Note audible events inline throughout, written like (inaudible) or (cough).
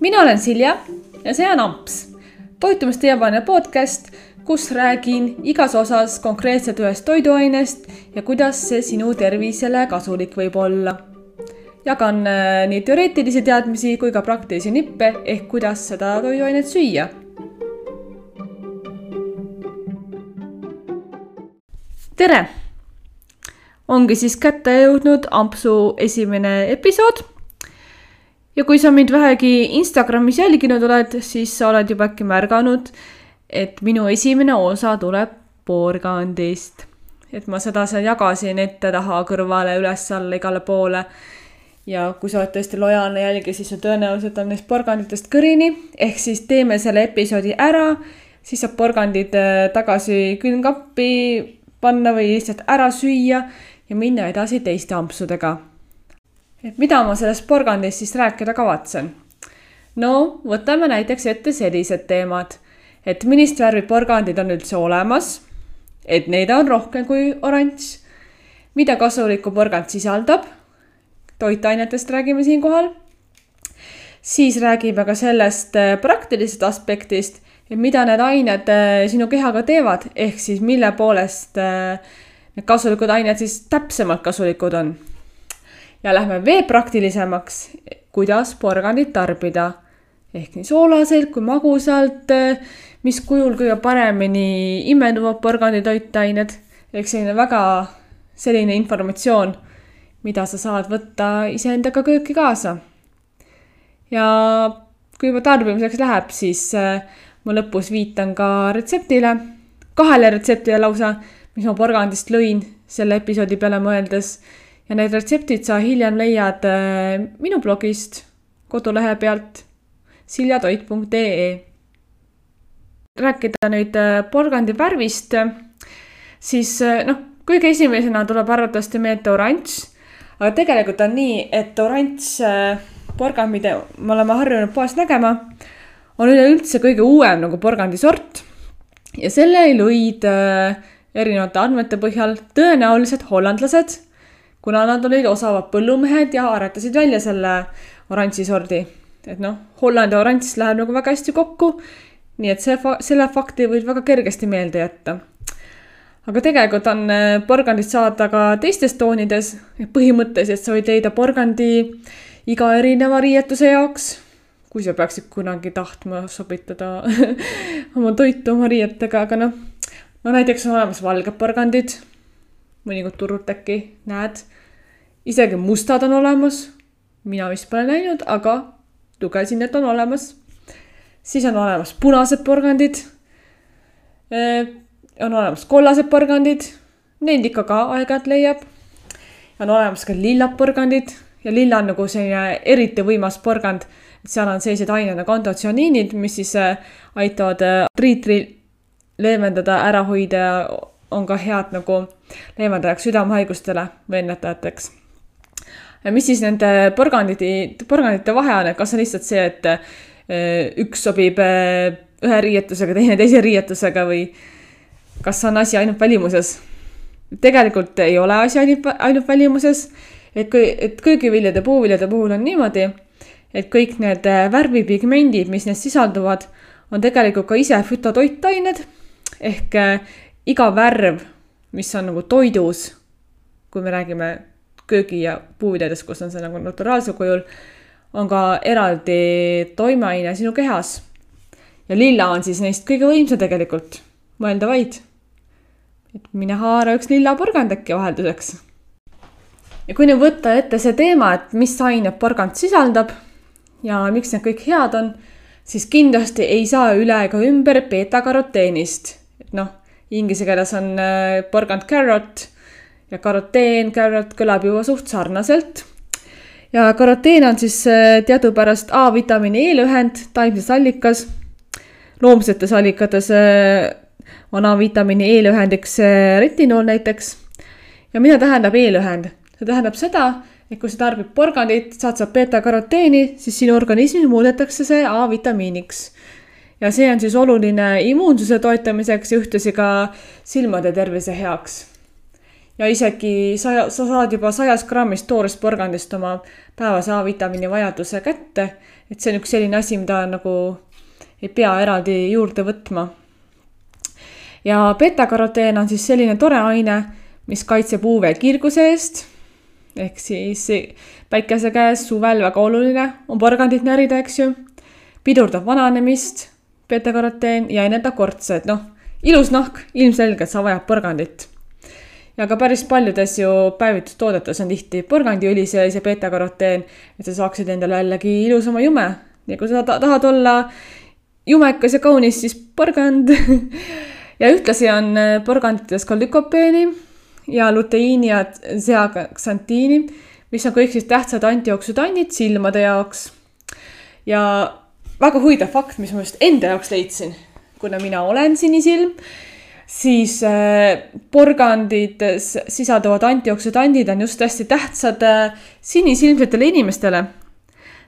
mina olen Silja ja see on Amps, toitumisteemane podcast, kus räägin igas osas konkreetselt ühest toiduainest ja kuidas see sinu tervisele kasulik võib olla. jagan äh, nii teoreetilisi teadmisi kui ka praktilisi nippe ehk kuidas seda toiduainet süüa. tere! ongi siis kätte jõudnud Ampsu esimene episood ja kui sa mind vähegi Instagramis jälginud oled, siis sa oled juba äkki märganud, et minu esimene osa tuleb porgandist. et ma seda seal jagasin ette-taha, kõrvale, üles-alla, igale poole. ja kui sa oled tõesti lojaalne jälgija, siis sa tõenäoliselt on neist porganditest kõrini, ehk siis teeme selle episoodi ära, siis saab porgandid äh, tagasi külmkappi panna või lihtsalt ära süüa ja minna edasi teiste ampsudega et mida ma sellest porgandist siis rääkida kavatsen? no võtame näiteks ette sellised teemad, et millist värvi porgandid on üldse olemas, et neid on rohkem kui oranž, mida kasulikku porgand sisaldab, toitainetest räägime siinkohal, siis räägime ka sellest äh, praktilisest aspektist, et mida need ained äh, sinu kehaga teevad, ehk siis mille poolest äh, need kasulikud ained siis täpsemalt kasulikud on ja lähme veel praktilisemaks, kuidas porgandit tarbida. ehk nii soolaselt kui magusalt, mis kujul kõige paremini imenduvad porgandi toitained. ehk selline väga selline informatsioon, mida sa saad võtta iseendaga kööki kaasa. ja kui juba tarbimiseks läheb, siis äh, ma lõpus viitan ka retseptile, kahele retseptile lausa, mis ma porgandist lõin selle episoodi peale mõeldes ja need retseptid sa hiljem leiad äh, minu blogist kodulehe pealt siljatoit.ee. rääkida nüüd äh, porgandi värvist, siis äh, noh, kõige esimesena tuleb arvatavasti meelde oranž, aga tegelikult on nii, et oranž porgand, mida me oleme harjunud poes nägema, on üleüldse kõige uuem nagu porgandisort ja selle lõid erinevate andmete põhjal tõenäoliselt hollandlased kuna nad olid osavad põllumehed ja aretasid välja selle oranži sordi. et noh, Hollandi oranž läheb nagu väga hästi kokku. nii et see, selle fakti võid väga kergesti meelde jätta. aga tegelikult on äh, porgandit saada ka teistes toonides. põhimõtteliselt sa võid leida porgandi iga erineva riietuse jaoks. kui sa peaksid kunagi tahtma sobitada (laughs) oma toitu oma riietega, aga noh, no näiteks on olemas valged porgandid mõnikord turult äkki näed. isegi mustad on olemas. mina vist pole näinud, aga lugesin, et on olemas. siis on olemas punased porgandid. on olemas kollased porgandid, neid ikka ka aeg-ajalt leiab. on olemas ka lillad porgandid ja lilla on nagu selline eriti võimas porgand, seal on sellised ained nagu antotsianiinid, mis siis äh, aitavad äh, leevendada, ära hoida on ka head nagu leevendajaks südamehaigustele või ennetajateks. mis siis nende porgandite, porgandite vahe on, et kas on lihtsalt see, et eh, üks sobib eh, ühe riietusega, teine teise riietusega või kas on asi ainult välimuses? tegelikult ei ole asi ainult, ainult välimuses, et kui, et köögiviljade, puuviljade puhul on niimoodi, et kõik need eh, värvipigmendid, mis neis sisalduvad, on tegelikult ka ise fütotoitained ehk iga värv, mis on nagu toidus, kui me räägime köögi ja puuviljadest, kus on see nagu naturaalsel kujul, on ka eraldi toimeaine sinu kehas. ja lilla on siis neist kõige võimsam tegelikult, mõelda vaid. et mine haara üks lilla porgand äkki vahelduseks. ja kui nüüd võtta ette see teema, et mis ained porgand sisaldab ja miks need kõik head on, siis kindlasti ei saa üle ega ümber beeta-karoteenist. et noh, inglise keeles on äh, porgand carrot ja karoteen, carrot kõlab juba suht sarnaselt. ja karoteen on siis äh, teadupärast A-vitamiini E-lühend taimses allikas. loomsetes allikates äh, on A-vitamiini E-lühendiks retinool näiteks. ja mida tähendab E-lühend? see tähendab seda, et kui sa tarbid porgandit, saad sa beeta-karoteeni, siis sinu organismis muudetakse see A-vitamiiniks ja see on siis oluline immuunsuse toetamiseks ja ühtlasi ka silmade tervise heaks. ja isegi saja, sa saad juba sajast grammist toorest porgandist oma päevase A-vitamiini vajaduse kätte. et see on üks selline asi, mida nagu ei pea eraldi juurde võtma. ja beta-karoteen on siis selline tore aine, mis kaitseb UV kirguse eest ehk siis päikese käes suvel väga oluline on porgandit närida, eks ju. pidurdab vananemist, beta-karoteen ja ennetab kortse, et noh, ilus nahk, ilmselgelt sa vajad porgandit. ja ka päris paljudes ju päevitustoodetes on tihti porgandiõli sees ja beta-karoteen, et sa saaksid endale jällegi ilusama jume. ja kui sa tahad olla jumekas ja kaunis, siis porgand (laughs) ja ühtlasi on porgandites ka lükopeeni ja luteiini ja zeaksantiini, mis on kõik siis tähtsad antijooksutannid silmade jaoks. ja väga huvitav fakt, mis ma just enda jaoks leidsin, kuna mina olen sinisilm, siis äh, porgandites sisalduvad antijooksutandid on just hästi tähtsad äh, sinisilmsetele inimestele.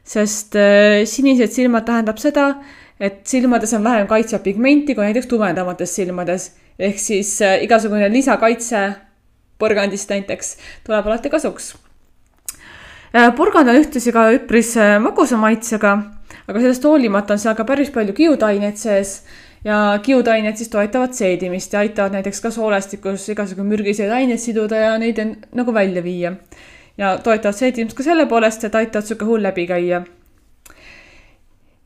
sest äh, sinised silmad tähendab seda, et silmades on vähem kaitsvat pigmenti kui näiteks tumedamates silmades. ehk siis igasugune lisakaitse porgandist näiteks tuleb alati kasuks. Porgand on ühtlasi ka üpris magusa maitsega, aga sellest hoolimata on seal ka päris palju kiudaineid sees ja kiudained siis toetavad seedimist ja aitavad näiteks ka soolestikus igasugu mürgiseid aineid siduda ja neid nagu välja viia. ja toetavad seedimist ka selle poolest, et aitavad sihuke hull läbi käia.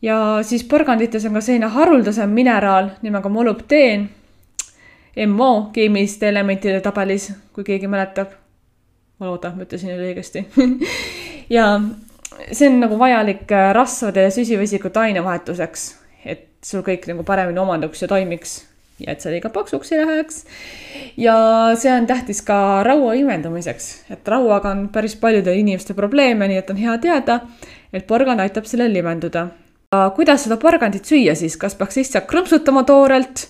ja siis porgandites on ka selline haruldasem mineraal nimega molübdeen MO keemiliste elementide tabelis, kui keegi mäletab. ma loodan, ma ütlesin õigesti (laughs) ja see on nagu vajalik äh, rasvade ja süsivesikute ainevahetuseks, et sul kõik nagu paremini omanduks ja toimiks ja et sa liiga paksuks ei läheks. ja see on tähtis ka raua imendumiseks, et rauaga on päris paljudel inimestel probleeme, nii et on hea teada, et porgand aitab sellel imenduda. kuidas seda porgandit süüa siis, kas peaks lihtsalt krõmpsutama toorelt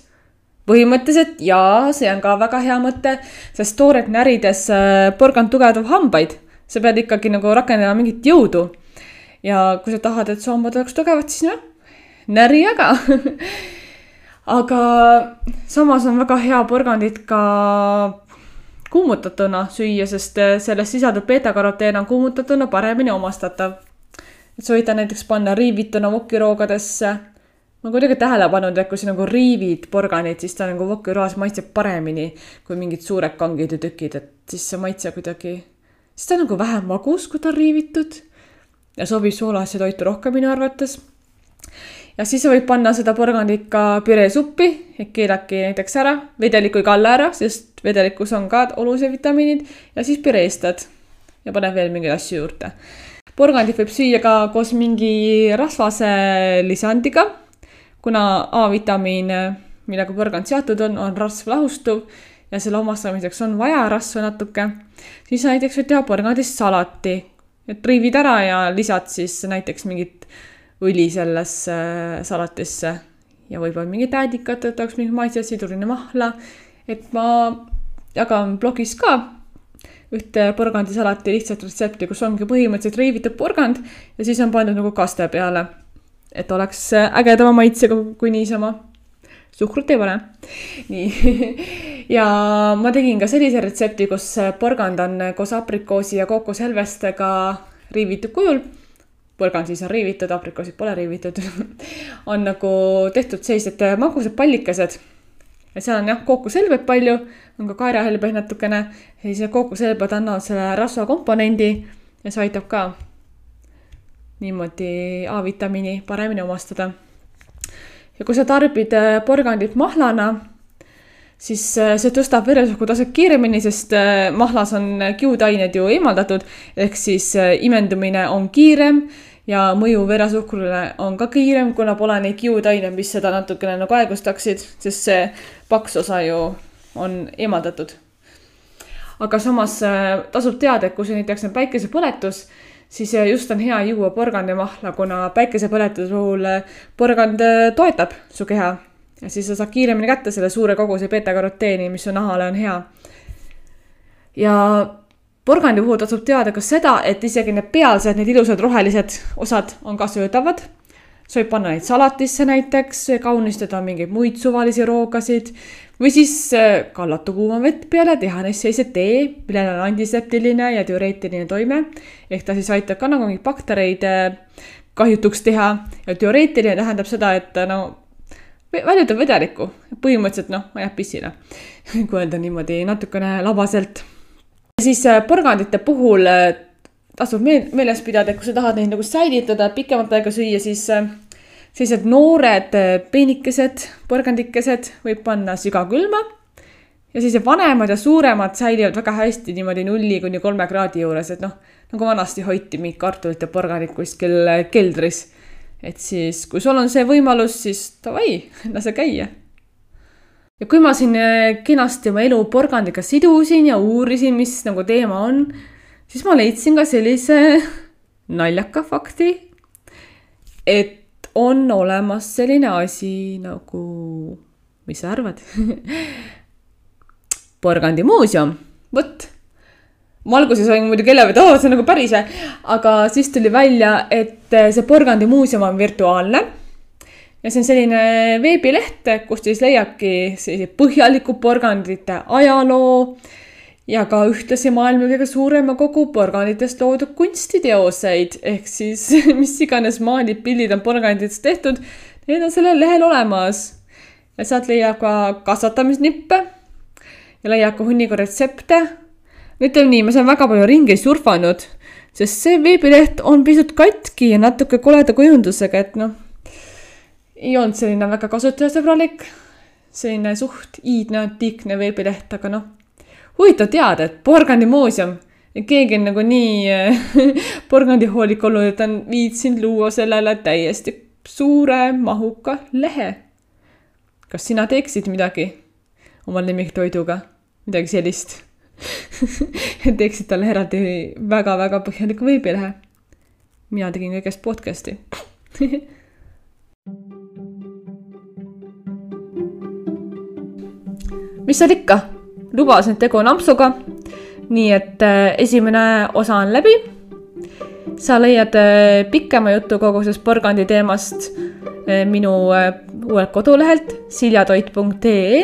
põhimõtteliselt jaa, see on ka väga hea mõte, sest tooret närides äh, porgand tugevdab hambaid. Sa pead ikkagi nagu rakendama mingit jõudu. ja kui sa tahad, et su hambad oleks tugevad, siis noh, näri aga (laughs) aga samas on väga hea porgandit ka kuumutatuna süüa, sest äh, selles sisaldub beeta-karoteen on kuumutatuna paremini omastatav. et soovitan näiteks panna riivituna vokiroogadesse ma kuidagi tähele pannud, et kui sa nagu riivid porganit, siis ta nagu vokiroas maitseb paremini kui mingid suured kangid ja tükid, et siis see maitse kuidagi, siis ta on nagu vähem magus, kui ta on riivitud. ja sobib soolasse toitu rohkem minu arvates. ja siis sa võid panna seda porgandit ka püreesuppi, et keelake näiteks ära, vedelikku ei kalla ära, sest vedelikus on ka olulised vitamiinid ja siis püreestad ja paned veel mingeid asju juurde porgandit võib süüa ka koos mingi rasvase lisandiga kuna A-vitamiin, millega porgand seotud on, on rasvlahustuv ja selle omastamiseks on vaja rasva natuke, siis näiteks võid teha porgandist salati, et riivid ära ja lisad siis näiteks mingit õli sellesse salatisse ja võib-olla mingit äädikat, oleks mingit maitset, siduline mahla. et ma jagan blogis ka ühte porgandisalati lihtsat retsepti, kus ongi põhimõtteliselt riivitud porgand ja siis on pandud nagu kaste peale et oleks ägedama maitsega kui niisama. Suhkrut ei pane. nii (laughs) ja ma tegin ka sellise retsepti, kus porgand on koos aprikoosi ja kookoshelvestega riivitud kujul. porgand siis on riivitud, aprikoosid pole riivitud (laughs) on nagu tehtud sellised magusad pallikesed ja seal on jah, kookoshelbed palju, on ka kaerahelbeid natukene, siis kookoshelbed annavad selle rasva komponendi ja see aitab ka niimoodi A-vitamiini paremini omastada. Ja kui sa tarbid äh, porgandit mahlana, siis äh, see tõstab veresuhkrutaset kiiremini, sest äh, mahlas on kiudained ju eemaldatud, ehk siis imendumine on kiirem ja mõju veresuhkrule on ka kiirem, kuna pole neid kiudaineid, mis seda natukene nagu aeglustaksid, sest see paks osa ju on eemaldatud. aga samas tasub teada, et kui see näiteks on päikesepõletus siis äh, just on hea juua porgandimahla, kuna päikesepõletuse puhul äh, porgand äh, toetab su keha. ja siis sa saad kiiremini kätte selle suure koguse beeta-karoteeni, mis su nahale on hea. ja porgandi puhul tasub teada ka seda, et isegi need pealsed, need ilusad rohelised osad on ka söödavad. Sa võid panna neid salatisse näiteks, kaunistada mingeid muid suvalisi roogasid või siis äh, kallata kuuma vett peale, teha neist sellise tee, millel on antiseptiline ja teoreetiline toime. ehk ta siis aitab ka nagu mingeid baktereid äh, kahjutuks teha ja teoreetiline tähendab seda, et no väljutab vedelikku, põhimõtteliselt noh, ajab pissile, (laughs) kui öelda niimoodi natukene labaselt. siis porgandite puhul tasub meeles pidada, et kui sa tahad neid nagu säilitada, pikemat aega süüa, siis äh, sellised noored äh, peenikesed, porgandikesed võib panna sügavkülma. ja sellised vanemad ja suuremad säilivad väga hästi niimoodi nulli kuni kolme kraadi juures, et noh, nagu vanasti hoiti mingit kartulit ja porgandit kuskil äh, keldris. et siis, kui sul on see võimalus, siis davai, (laughs) lase käia ja kui ma siin kenasti oma elu porgandiga sidusin ja uurisin, mis nagu teema on siis ma leidsin ka sellise (laughs) naljaka fakti, et on olemas selline asi nagu, mis sa arvad? (laughs) Porgandimuuseum, vot. ma alguses olin muidugi elevil, et oo, see on nagu päris, aga siis tuli välja, et see porgandimuuseum on virtuaalne. Ja see on selline veebileht, kust siis leiabki selliseid põhjaliku porgandite ajaloo ja ka ühtlasi maailma kõige suurema kogu porganditest loodud kunstiteoseid ehk siis (laughs) mis iganes maalid, pildid on porganditest tehtud, need on sellel lehel olemas. ja sealt leiab ka kasvatamisnippe ja leiab ka hunniga retsepte. ütleme nii, ma olen väga palju ringi surfanud, sest see veebileht on pisut katki ja natuke koleda kujundusega, et noh, ei olnud selline väga kasutajasõbralik, selline suht iidne antiikne veebileht, aga noh huvitav teada, et Porgandi muuseum, keegi on nagu nii (laughs) porgandihoolik olnud, et on viitsinud luua sellele täiesti suure mahuka lehe. kas sina teeksid midagi oma lemmiktoiduga, midagi sellist. (laughs) Teeksid talle eraldi väga-väga põhjaliku veebilehe. mina tegin kõigest podcast'i. (laughs) Mis seal ikka lubasin, et tegu on ampsuga. nii et äh, esimene osa on läbi. sa leiad äh, pikema jutu kogu sellest porgandi teemast äh, minu uuelt kodulehelt siljatoit.ee,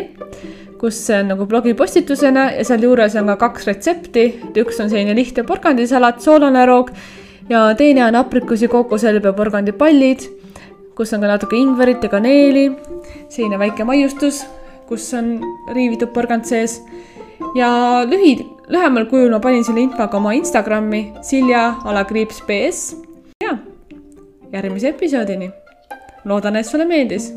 kus see on nagu blogipostitusena ja sealjuures on ka kaks retsepti. üks on selline lihtne porgandisalat, soolane roog ja teine on aprikosi, kookoselb ja porgandipallid, kus on ka natuke ingverit ja kaneeli, selline väike maiustus kus on riivitud porgand sees. ja lühi, lühemal kujul ma panin selle info ka oma Instagrami Silja alakriips BS. ja järgmise episoodini. loodan, et sulle meeldis